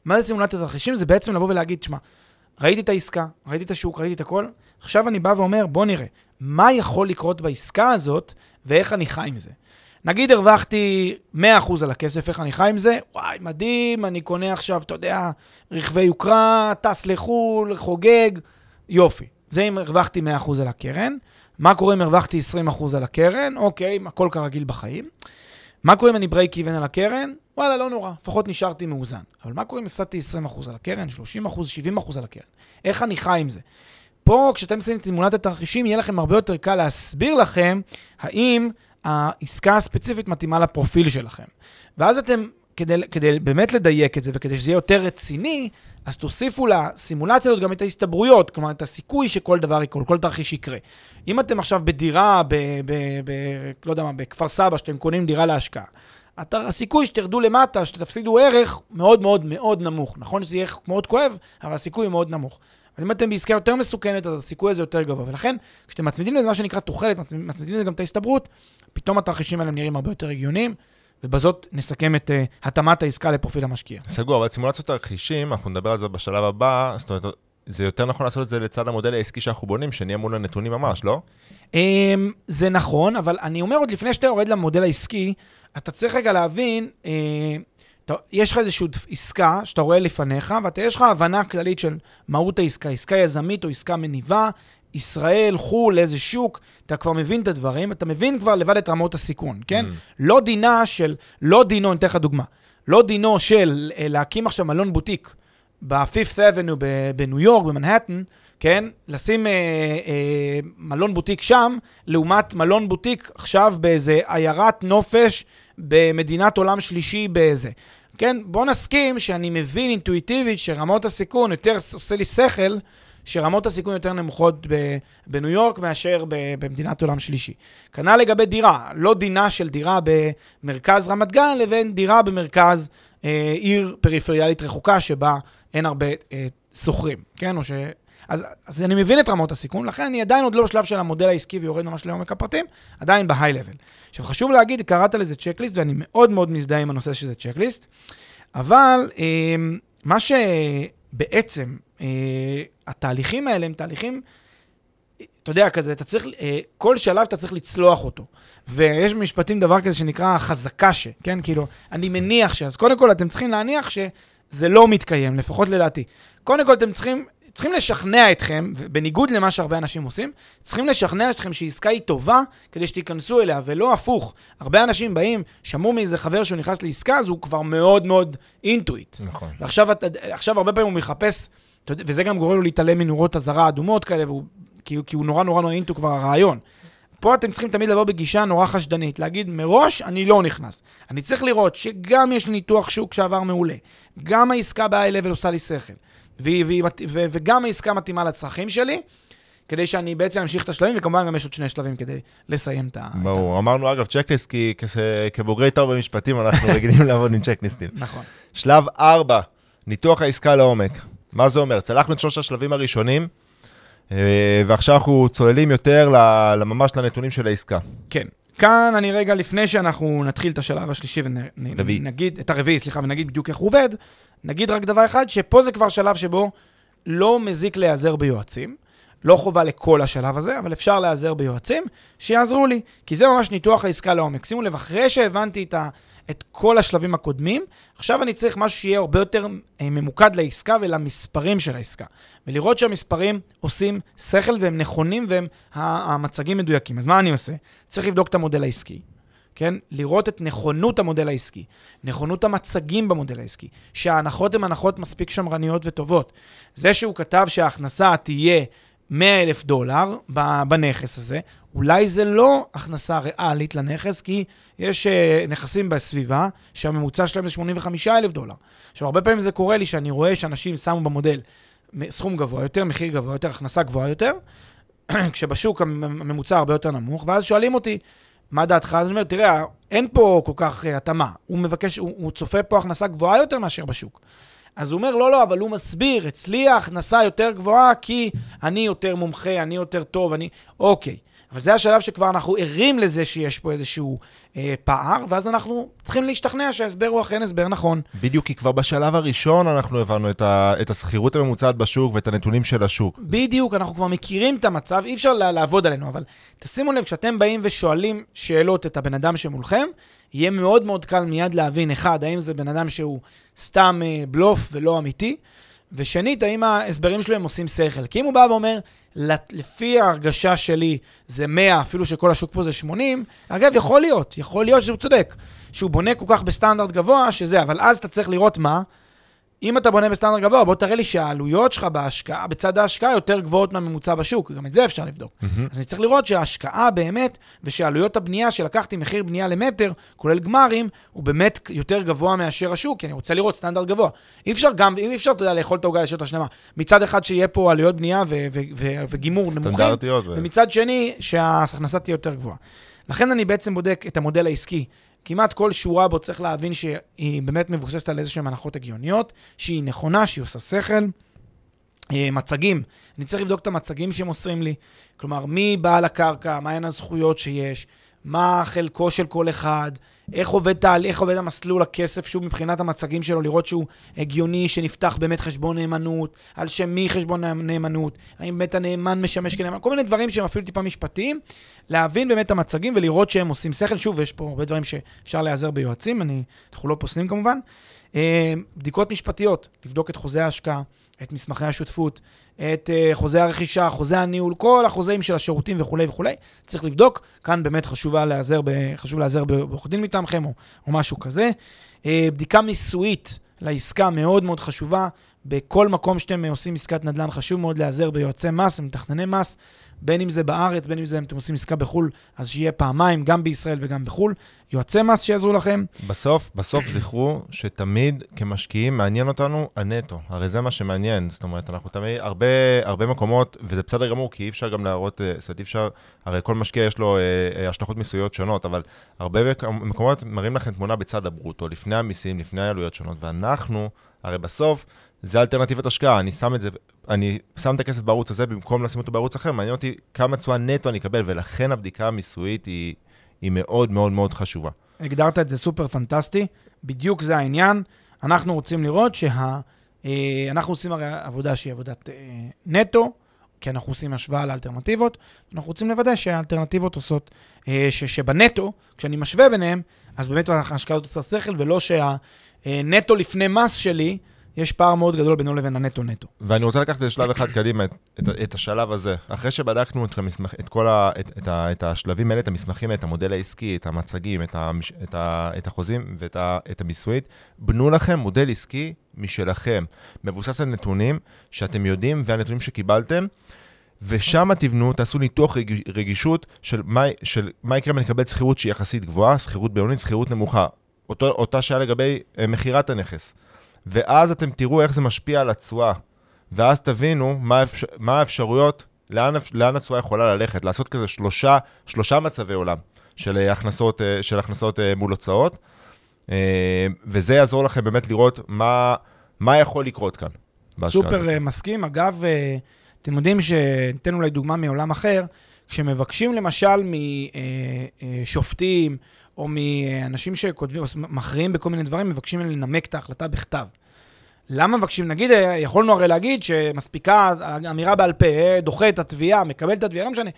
B: מה זה סימולציות תרחישים? זה בעצם לבוא ולהגיד, שמע, ראיתי את העסקה, ראיתי את השוק, ראיתי את הכל, עכשיו אני בא ואומר, בוא נראה, מה יכול לקרות בעסקה הזאת, ואיך אני חי עם זה. נגיד הרווחתי 100% על הכסף, איך אני חי עם זה? וואי, מדהים, אני קונה עכשיו, אתה יודע, רכבי יוקרה, טס לחו"ל, חוגג, יופי. זה אם הרווחתי 100% על הקרן. מה קורה אם הרווחתי 20% על הקרן? אוקיי, הכל כרגיל בחיים. מה קורה אם אני break even על הקרן? וואלה, לא נורא, לפחות נשארתי מאוזן. אבל מה קורה אם הפסדתי 20% על הקרן, 30%, 70% על הקרן? איך אני חי עם זה? פה, כשאתם עושים את סימולת התרחישים, יהיה לכם הרבה יותר קל להסביר לכם האם העסקה הספציפית מתאימה לפרופיל שלכם. ואז אתם, כדי, כדי באמת לדייק את זה וכדי שזה יהיה יותר רציני, אז תוסיפו לסימולציה הזאת גם את ההסתברויות, כלומר, את הסיכוי שכל דבר יקרה, כל תרחיש יקרה. אם אתם עכשיו בדירה, ב, ב, ב, לא יודע מה, בכפר סבא, שאתם קונים דירה להשקעה, אתה, הסיכוי שתרדו למטה, שתפסידו ערך, מאוד מאוד מאוד נמוך. נכון שזה יהיה מאוד כואב, אבל הסיכוי מאוד נמוך. אבל אם אתם בעסקה יותר מסוכנת, אז הסיכוי הזה יותר גבוה. ולכן, כשאתם מצמידים לזה מה שנקרא תוחלת, מצמידים לזה גם את ההסתברות, פתאום התרחישים האלה נראים הרבה יותר הגיוניים, ובזאת נסכם את uh, התאמת העסקה לפרופיל המשקיע.
A: סגור, אבל סימולציות תרחישים, אנחנו נדבר על זה בשלב הבא, זאת אומרת, זה יותר נכון לעשות את זה לצד המודל העסקי שאנחנו בונים, שנהיה מול הנתונים ממש, לא?
B: אמ, זה נכון, אבל אני אומר עוד לפני שאתה יורד למודל העסקי, אתה צריך רגע להבין, אה, אתה, יש לך איזושהי עסקה שאתה רואה לפניך, ויש לך הבנה כללית של מהות העסקה, עסקה יזמית או עסקה מניבה, ישראל, חו"ל, איזה שוק, אתה כבר מבין את הדברים, אתה מבין כבר לבד את רמות הסיכון, כן?
A: Mm.
B: לא דינה של, לא דינו, אני אתן לך דוגמה, לא דינו של אה, להקים עכשיו מלון בוטיק ב-Fifth Avenue בניו יורק, במנהטן, כן? לשים אה, אה, מלון בוטיק שם, לעומת מלון בוטיק עכשיו באיזה עיירת נופש במדינת עולם שלישי באיזה. כן? בוא נסכים שאני מבין אינטואיטיבית שרמות הסיכון יותר עושה לי שכל, שרמות הסיכון יותר נמוכות בניו יורק מאשר במדינת עולם שלישי. כנ"ל לגבי דירה, לא דינה של דירה במרכז רמת גן לבין דירה במרכז אה, עיר פריפריאלית רחוקה שבה אין הרבה אה, שוכרים, כן? או ש... אז, אז אני מבין את רמות הסיכון, לכן אני עדיין עוד לא בשלב של המודל העסקי ויורד ממש לעומק הפרטים, עדיין בהיי לבל. עכשיו חשוב להגיד, קראת לזה צ'קליסט, ואני מאוד מאוד מזדהה עם הנושא שזה צ'קליסט, אבל אה, מה שבעצם, אה, התהליכים האלה הם תהליכים, אתה יודע, כזה, אתה צריך, אה, כל שלב אתה צריך לצלוח אותו. ויש במשפטים דבר כזה שנקרא חזקה ש, כן? כאילו, אני מניח ש... אז קודם כל אתם צריכים להניח שזה לא מתקיים, לפחות לדעתי. קודם כל אתם צריכים, צריכים לשכנע אתכם, בניגוד למה שהרבה אנשים עושים, צריכים לשכנע אתכם שעסקה היא טובה כדי שתיכנסו אליה, ולא הפוך. הרבה אנשים באים, שמעו מאיזה חבר שהוא נכנס לעסקה, אז הוא כבר מאוד מאוד אינטואיט.
A: נכון.
B: ועכשיו הרבה פעמים הוא מחפש, וזה גם גורם לו להתעלם מנורות אזהרה אדומות כאלה, והוא, כי, כי הוא נורא נורא נורא אינטו כבר הרעיון. פה אתם צריכים תמיד לבוא בגישה נורא חשדנית, להגיד מראש, אני לא נכנס. אני צריך לראות שגם יש לי ניתוח שוק שעבר מעולה, גם העסקה ב-high level עושה לי שכל, והיא, והיא, מת- ו, וגם העסקה מתאימה לצרכים שלי, כדי שאני בעצם אמשיך את השלבים, וכמובן גם יש עוד שני שלבים כדי לסיים את ה... את
A: ברור. אמרנו, אגב, צ'קליסט, כי כס- כבוגרי תואר במשפטים אנחנו רגילים לעבוד עם צ'קליסטים.
B: נכון.
A: שלב 4, ניתוח העסקה לעומק. מה זה אומר? צלחנו את שלושת השלבים הראשונים, אה, ועכשיו אנחנו צוללים יותר לממש לנתונים של העסקה.
B: כן. כאן אני רגע, לפני שאנחנו נתחיל את השלב השלישי. ונגיד, את הרביעי, סליחה, ונגיד בדיוק איך הוא עובד, נגיד רק דבר אחד, שפה זה כבר שלב שבו לא מזיק להיעזר ביועצים. לא חובה לכל השלב הזה, אבל אפשר להיעזר ביועצים שיעזרו לי, כי זה ממש ניתוח העסקה לעומק. שימו לב, אחרי שהבנתי את, ה, את כל השלבים הקודמים, עכשיו אני צריך משהו שיהיה הרבה יותר אה, ממוקד לעסקה ולמספרים של העסקה. ולראות שהמספרים עושים שכל והם נכונים והם המצגים מדויקים. אז מה אני עושה? צריך לבדוק את המודל העסקי. כן? לראות את נכונות המודל העסקי, נכונות המצגים במודל העסקי, שההנחות הן הנחות מספיק שמרניות וטובות. זה שהוא כתב שההכנסה תהיה 100 אלף דולר בנכס הזה, אולי זה לא הכנסה ריאלית לנכס, כי יש uh, נכסים בסביבה שהממוצע שלהם זה 85 אלף דולר. עכשיו, הרבה פעמים זה קורה לי שאני רואה שאנשים שמו במודל סכום גבוה יותר, מחיר גבוה יותר, הכנסה גבוהה יותר, כשבשוק המ- הממוצע הרבה יותר נמוך, ואז שואלים אותי, מה דעתך? אז אני אומר, תראה, אין פה כל כך uh, התאמה. הוא מבקש, הוא, הוא צופה פה הכנסה גבוהה יותר מאשר בשוק. אז הוא אומר, לא, לא, אבל הוא מסביר, אצלי ההכנסה יותר גבוהה כי אני יותר מומחה, אני יותר טוב, אני... אוקיי. אבל זה השלב שכבר אנחנו ערים לזה שיש פה איזשהו אה, פער, ואז אנחנו צריכים להשתכנע שההסבר הוא אכן הסבר נכון.
A: בדיוק, כי כבר בשלב הראשון אנחנו הבנו את, ה, את השכירות הממוצעת בשוק ואת הנתונים של השוק.
B: בדיוק, אנחנו כבר מכירים את המצב, אי אפשר לעבוד עלינו, אבל תשימו לב, כשאתם באים ושואלים שאלות את הבן אדם שמולכם, יהיה מאוד מאוד קל מיד להבין, אחד, האם זה בן אדם שהוא סתם אה, בלוף ולא אמיתי, ושנית, האם ההסברים שלו הם עושים שכל. כי אם הוא בא ואומר, "לת- לפי ההרגשה שלי זה 100, אפילו שכל השוק פה זה 80, אגב, יכול להיות, יכול להיות שהוא צודק, שהוא בונה כל כך בסטנדרט גבוה, שזה, אבל אז אתה צריך לראות מה, אם אתה בונה בסטנדרט גבוה, בוא תראה לי שהעלויות שלך בהשקעה, בצד ההשקעה יותר גבוהות מהממוצע בשוק, גם את זה אפשר לבדוק. אז אני צריך לראות שההשקעה באמת, ושעלויות הבנייה שלקחתי מחיר בנייה למטר, כולל גמרים, הוא באמת יותר גבוה מאשר השוק, כי אני רוצה לראות סטנדרט גבוה. אי אפשר גם, אי אפשר, אתה יודע, לאכול את העוגה לשעות השלמה. מצד אחד שיהיה פה עלויות בנייה ו- ו- ו- וגימור נמוכים. ומצד שני, שההכנסה תהיה יותר גבוהה. לכן אני בעצם בודק את המודל העסקי. כמעט כל שורה בו צריך להבין שהיא באמת מבוססת על איזשהן הנחות הגיוניות, שהיא נכונה, שהיא עושה שכל. אה, מצגים, אני צריך לבדוק את המצגים שמוסרים לי, כלומר, מי בעל הקרקע, מהן הזכויות שיש, מה חלקו של כל אחד, איך עובד, תהל... איך עובד המסלול הכסף, שוב, מבחינת המצגים שלו, לראות שהוא הגיוני, שנפתח באמת חשבון נאמנות, על שם מי חשבון נאמנות, האם באמת הנאמן משמש כנאמן, כל מיני דברים שהם אפילו טיפה משפטיים, להבין באמת את המצגים ולראות שהם עושים שכל. שוב, יש פה הרבה דברים שאפשר להיעזר ביועצים, אני, אנחנו לא פוסלים כמובן. אה, בדיקות משפטיות, לבדוק את חוזה ההשקעה, את מסמכי השותפות, את uh, חוזה הרכישה, חוזה הניהול, כל החוזים של השירותים וכולי וכולי. צריך לבדוק. כאן באמת חשוב להיעזר, חשוב להיעזר בעורך דין מטעמכם או, או משהו כזה. Uh, בדיקה מיסויית לעסקה מאוד מאוד חשובה. בכל מקום שאתם עושים עסקת נדל"ן, חשוב מאוד להיעזר ביועצי מס ומתכנני מס. בין אם זה בארץ, בין אם זה אם אתם עושים עסקה בחו"ל, אז שיהיה פעמיים, גם בישראל וגם בחו"ל. יועצי מס שיעזרו לכם.
A: בסוף, בסוף זכרו שתמיד כמשקיעים מעניין אותנו הנטו. הרי זה מה שמעניין. זאת אומרת, אנחנו תמיד, הרבה, הרבה מקומות, וזה בסדר גמור, כי אי אפשר גם להראות, אה, זאת אומרת, אי אפשר, הרי כל משקיע יש לו אה, אה, השלכות מיסויות שונות, אבל הרבה מקומות מראים לכם תמונה בצד הברוטו, לפני המיסים, לפני העלויות שונות, ואנחנו, הרי בסוף, זה אלטרנטיבת השקעה, אני שם את זה, אני שם את הכסף בערוץ הזה במקום לשים אותו בערוץ אחר, מעניין אותי כמה תשואה נטו אני אקבל, ולכן הבדיקה המיסויית היא, היא מאוד מאוד מאוד חשובה.
B: הגדרת את זה סופר פנטסטי, בדיוק זה העניין. אנחנו רוצים לראות שה... אה, אנחנו עושים הרי עבודה שהיא עבודת אה, נטו, כי אנחנו עושים השוואה לאלטרנטיבות, אנחנו רוצים לוודא שהאלטרנטיבות עושות, אה, ש, שבנטו, כשאני משווה ביניהם, אז באמת ההשקעה הזאת עושה שכל, ולא שהנטו לפני מס שלי, יש פער מאוד גדול בינו לבין הנטו-נטו.
A: ואני רוצה לקחת את זה שלב אחד קדימה, את, את, את השלב הזה. אחרי שבדקנו את, המסמך, את כל ה, את, את, ה, את השלבים האלה, את המסמכים, את המודל העסקי, את המצגים, את, ה, את, ה, את החוזים ואת ה, את המיסויית, בנו לכם מודל עסקי משלכם, מבוסס על נתונים שאתם יודעים והנתונים שקיבלתם. ושם תבנו, תעשו ניתוח רג, רגישות של מה, של מה יקרה אם אני אקבל שכירות שהיא יחסית גבוהה, שכירות בינונית, שכירות נמוכה. אותו, אותה שעה לגבי אה, מכירת הנכס. ואז אתם תראו איך זה משפיע על התשואה. ואז תבינו מה, האפשר, מה האפשרויות, לאן, לאן התשואה יכולה ללכת, לעשות כזה שלושה, שלושה מצבי עולם של אה, הכנסות, אה, של הכנסות אה, מול הוצאות, וזה יעזור לכם באמת לראות מה, מה יכול לקרות כאן.
B: סופר הזאת. מסכים. אגב, אתם יודעים שניתן אולי דוגמה מעולם אחר, כשמבקשים למשל משופטים, או מאנשים שכותבים, מכריעים בכל מיני דברים, מבקשים לנמק את ההחלטה בכתב. למה מבקשים? נגיד, יכולנו הרי להגיד שמספיקה אמירה בעל פה, אה, דוחה את התביעה, מקבל את התביעה, לא משנה.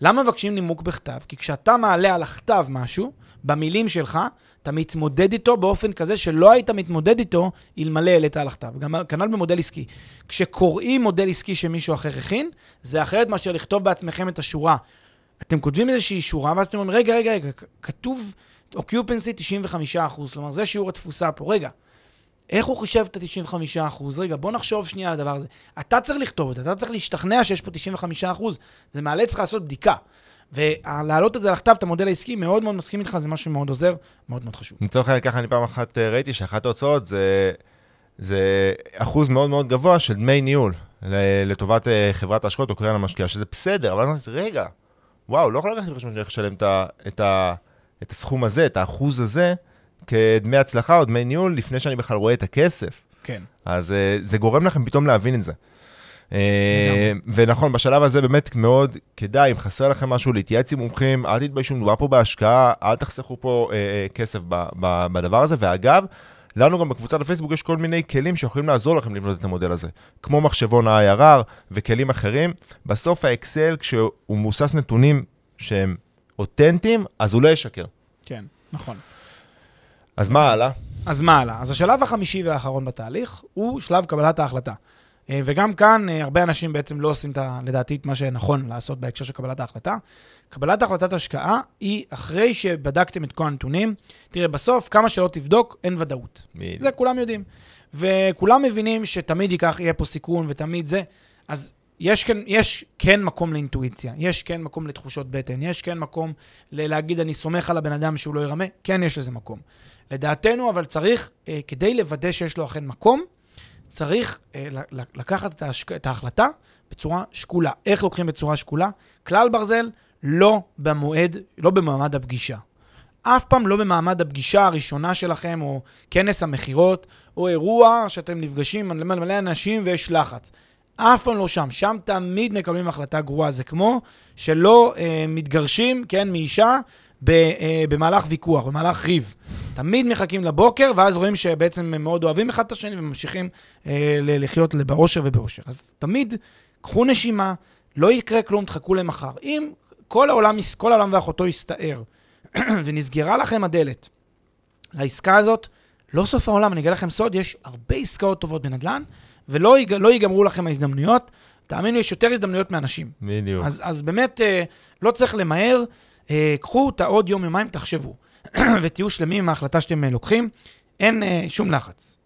B: למה מבקשים נימוק בכתב? כי כשאתה מעלה על הכתב משהו, במילים שלך, אתה מתמודד איתו באופן כזה שלא היית מתמודד איתו אלמלא העלית על הכתב. גם כנ"ל במודל עסקי. כשקוראים מודל עסקי שמישהו אחר הכין, זה אחרת מאשר לכתוב בעצמכם את השורה. אתם כותבים איזושהי שורה, ואז אתם אומרים, רגע, רגע, רגע, כתוב אוקיופנסי 95 כלומר, זה שיעור התפוסה פה. רגע, איך הוא חישב את ה-95 רגע, בוא נחשוב שנייה על הדבר הזה. אתה צריך לכתוב את זה, אתה צריך להשתכנע שיש פה 95 זה מאלץ לך לעשות בדיקה. ולהעלות את זה לכתב, את המודל העסקי, מאוד מאוד מסכים איתך, זה משהו שמאוד עוזר, מאוד מאוד חשוב.
A: לצורך העניין, ככה אני פעם אחת אה, ראיתי שאחת ההוצאות זה, זה אחוז מאוד מאוד גבוה של דמי ניהול לטובת אה, חברת ההשקעות או קרן המשקיעה, שזה בסדר, אבל אני אומר, רגע, וואו, לא יכול לקחת בחשבון שאני הולך לשלם את, את, את הסכום הזה, את האחוז הזה, כדמי הצלחה או דמי ניהול, לפני שאני בכלל רואה את הכסף.
B: כן.
A: אז uh, זה גורם לכם פתאום להבין את זה. Uh, ונכון, בשלב הזה באמת מאוד כדאי, אם חסר לכם משהו, להתייעץ עם מומחים, אל תתביישו, מדובר פה בהשקעה, אל תחסכו פה uh, uh, כסף בדבר הזה. ואגב, לנו גם בקבוצת הפייסבוק יש כל מיני כלים שיכולים לעזור לכם לבנות את המודל הזה, כמו מחשבון ה-IRR וכלים אחרים. בסוף האקסל, כשהוא מבוסס נתונים שהם אותנטיים, אז הוא לא ישקר.
B: כן, נכון.
A: אז מה הלאה?
B: אז מה הלאה? אז השלב החמישי והאחרון בתהליך הוא שלב קבלת ההחלטה. אה, וגם כאן אה, הרבה אנשים בעצם לא עושים, את, לדעתי, את מה שנכון לעשות בהקשר של קבלת ההחלטה. קבלת החלטת השקעה היא אחרי שבדקתם את כל הנתונים. תראה, בסוף, כמה שלא תבדוק, אין ודאות. מיד. זה כולם יודעים. וכולם מבינים שתמיד ייקח, יהיה פה סיכון ותמיד זה. אז יש כן, יש כן מקום לאינטואיציה, יש כן מקום לתחושות בטן, יש כן מקום להגיד, אני סומך על הבן אדם שהוא לא ירמה, כן יש לזה מקום. לדעתנו, אבל צריך, אה, כדי לוודא שיש לו אכן מקום, צריך אה, לקחת את, ההשק... את ההחלטה בצורה שקולה. איך לוקחים בצורה שקולה? כלל ברזל, לא במועד, לא במעמד הפגישה. אף פעם לא במעמד הפגישה הראשונה שלכם, או כנס המכירות, או אירוע שאתם נפגשים עם מלא אנשים ויש לחץ. אף פעם לא שם. שם תמיד מקבלים החלטה גרועה. זה כמו שלא אה, מתגרשים, כן, מאישה, ב, אה, במהלך ויכוח, במהלך ריב. תמיד מחכים לבוקר, ואז רואים שבעצם הם מאוד אוהבים אחד את השני וממשיכים אה, לחיות באושר ובאושר. אז תמיד קחו נשימה, לא יקרה כלום, תחכו למחר. אם כל העולם, כל העולם ואחותו יסתער, ונסגרה לכם הדלת לעסקה הזאת, לא סוף העולם, אני אגלה לכם סוד, יש הרבה עסקאות טובות בנדל"ן, ולא ייג- לא ייגמרו לכם ההזדמנויות. תאמינו, יש יותר הזדמנויות מאנשים.
A: בדיוק.
B: אז, אז באמת, אה, לא צריך למהר, אה, קחו את העוד יום-יומיים, תחשבו, ותהיו שלמים עם ההחלטה שאתם אה, לוקחים. אין אה, שום לחץ.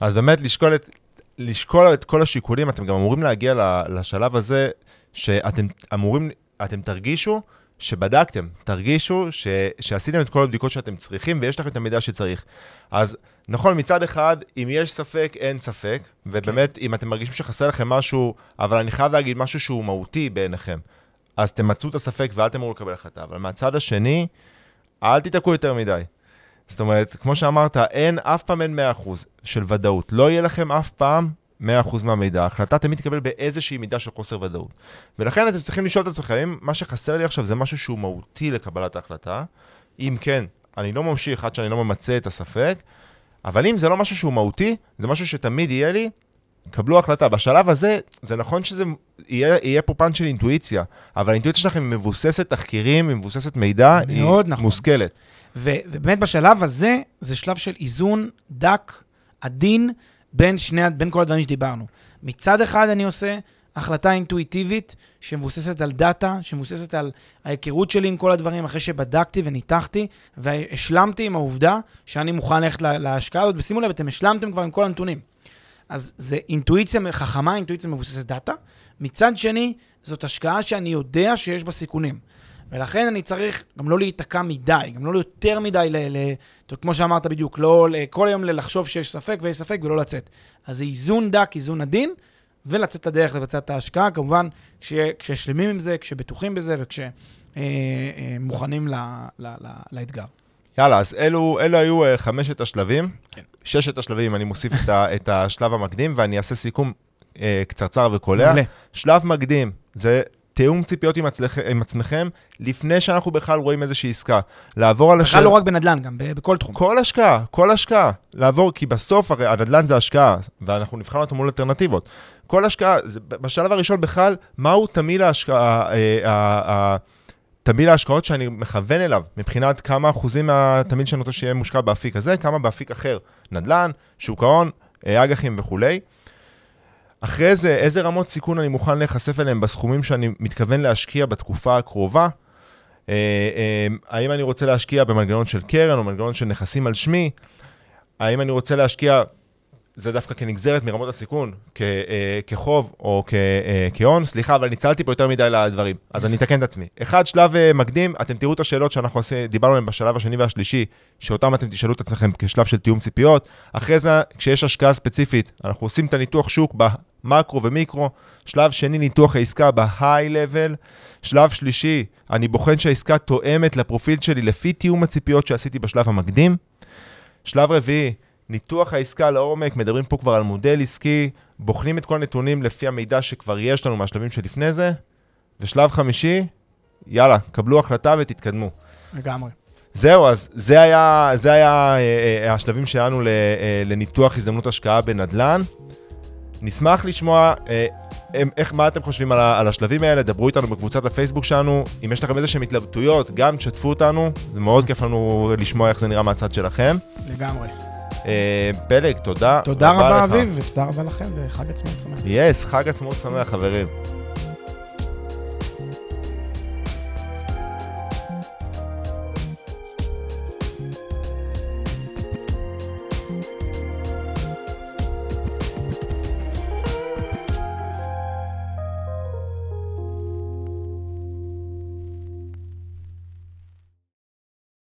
A: אז באמת לשקול את, לשקול את כל השיקולים, אתם גם אמורים להגיע לשלב הזה, שאתם אמורים, אתם תרגישו שבדקתם, תרגישו ש, שעשיתם את כל הבדיקות שאתם צריכים ויש לכם את המידע שצריך. אז נכון, מצד אחד, אם יש ספק, אין ספק, ובאמת, אם אתם מרגישים שחסר לכם משהו, אבל אני חייב להגיד משהו שהוא מהותי בעיניכם, אז תמצו את הספק ואל תמרו לקבל החלטה. אבל מהצד השני, אל תיתקעו יותר מדי. זאת אומרת, כמו שאמרת, אין, אף פעם אין 100% של ודאות. לא יהיה לכם אף פעם 100% מהמידע. ההחלטה תמיד תקבל באיזושהי מידה של חוסר ודאות. ולכן אתם צריכים לשאול את עצמכם, אם מה שחסר לי עכשיו זה משהו שהוא מהותי לקבלת ההחלטה, אם כן, אני לא ממשיך עד שאני לא ממצה את הספק, אבל אם זה לא משהו שהוא מהותי, זה משהו שתמיד יהיה לי, קבלו החלטה. בשלב הזה, זה נכון שזה יהיה, יהיה פה פן של אינטואיציה, אבל האינטואיציה שלכם היא מבוססת תחקירים, היא מבוססת מידע, היא
B: נכון.
A: מושכלת.
B: ו- ובאמת בשלב הזה, זה שלב של איזון דק, עדין, בין, שני, בין כל הדברים שדיברנו. מצד אחד אני עושה החלטה אינטואיטיבית שמבוססת על דאטה, שמבוססת על ההיכרות שלי עם כל הדברים, אחרי שבדקתי וניתחתי, והשלמתי עם העובדה שאני מוכן ללכת לה- להשקעה הזאת, ושימו לב, אתם השלמתם כבר עם כל הנתונים. אז זה אינטואיציה חכמה, אינטואיציה מבוססת דאטה. מצד שני, זאת השקעה שאני יודע שיש בה סיכונים. ולכן אני צריך גם לא להיתקע מדי, גם לא יותר מדי, ל, ל, כמו שאמרת בדיוק, לא ל- כל היום לחשוב שיש ספק ויש ספק ולא לצאת. אז זה איזון דק, איזון עדין, ולצאת לדרך לבצע את ההשקעה, כמובן, כש, כששלמים עם זה, כשבטוחים בזה וכשמוכנים ל, ל, ל, לאתגר.
A: יאללה, אז אלו, אלו היו uh, חמשת השלבים.
B: כן.
A: ששת השלבים, אני מוסיף את, ה, את השלב המקדים, ואני אעשה סיכום uh, קצרצר וקולע. שלב מקדים, זה תיאום ציפיות עם, עצלכ, עם עצמכם, לפני שאנחנו בכלל רואים איזושהי עסקה. לעבור על
B: בכלל לא רק בנדל"ן, גם ב- בכל תחום.
A: כל השקעה, כל השקעה. לעבור, כי בסוף הרי הנדל"ן זה השקעה, ואנחנו נבחן אותו מול אלטרנטיבות. כל השקעה, בשלב הראשון בכלל, מהו תמהיל ההשקעה, אה, אה, אה, תמהיל ההשקעות שאני מכוון אליו, מבחינת כמה אחוזים מהתמהיל שאני רוצה שיהיה מושקע באפיק הזה, כמה באפיק אחר, נדל"ן, שוק ההון, אה, אג"חים וכולי. אחרי זה, איזה רמות סיכון אני מוכן להיחשף אליהם בסכומים שאני מתכוון להשקיע בתקופה הקרובה? אה, אה, האם אני רוצה להשקיע במנגנון של קרן או מנגנון של נכסים על שמי? האם אני רוצה להשקיע, זה דווקא כנגזרת מרמות הסיכון, כ, אה, כחוב או כ, אה, כהון? סליחה, אבל ניצלתי פה יותר מדי לדברים, אז אני אתקן את עצמי. אחד, שלב אה, מקדים, אתם תראו את השאלות שאנחנו עושים, דיברנו עליהן בשלב השני והשלישי, שאותם אתם תשאלו את עצמכם כשלב של תיאום ציפיות. אחרי זה, כשיש השקעה ספציפית, אנחנו עושים את הניתוח שוק במקרו ומיקרו. שלב שני, ניתוח העסקה ב-high level. שלב שלישי, אני בוחן שהעסקה תואמת לפרופיל שלי לפי תיאום הציפיות שעשיתי בשלב המקדים. שלב רביעי, ניתוח העסקה לעומק, מדברים פה כבר על מודל עסקי, בוחנים את כל הנתונים לפי המידע שכבר יש לנו מהשלבים שלפני זה. ושלב חמישי, יאללה, קבלו החלטה ותתקדמו.
B: לגמרי.
A: זהו, אז זה היה, זה היה אה, אה, השלבים שלנו ל, אה, לניתוח הזדמנות השקעה בנדל"ן. נשמח לשמוע אה, איך, מה אתם חושבים על, ה- על השלבים האלה, דברו איתנו בקבוצת הפייסבוק שלנו. אם יש לכם איזה שהן התלבטויות, גם תשתפו אותנו, זה מאוד כיף לנו לשמוע איך זה נראה מהצד שלכם.
B: לגמרי.
A: אה, פלג, תודה.
B: תודה רבה. אביב, ותודה רבה לכם, וחג עצמאות שמח.
A: יס, חג עצמאות שמח, חברים.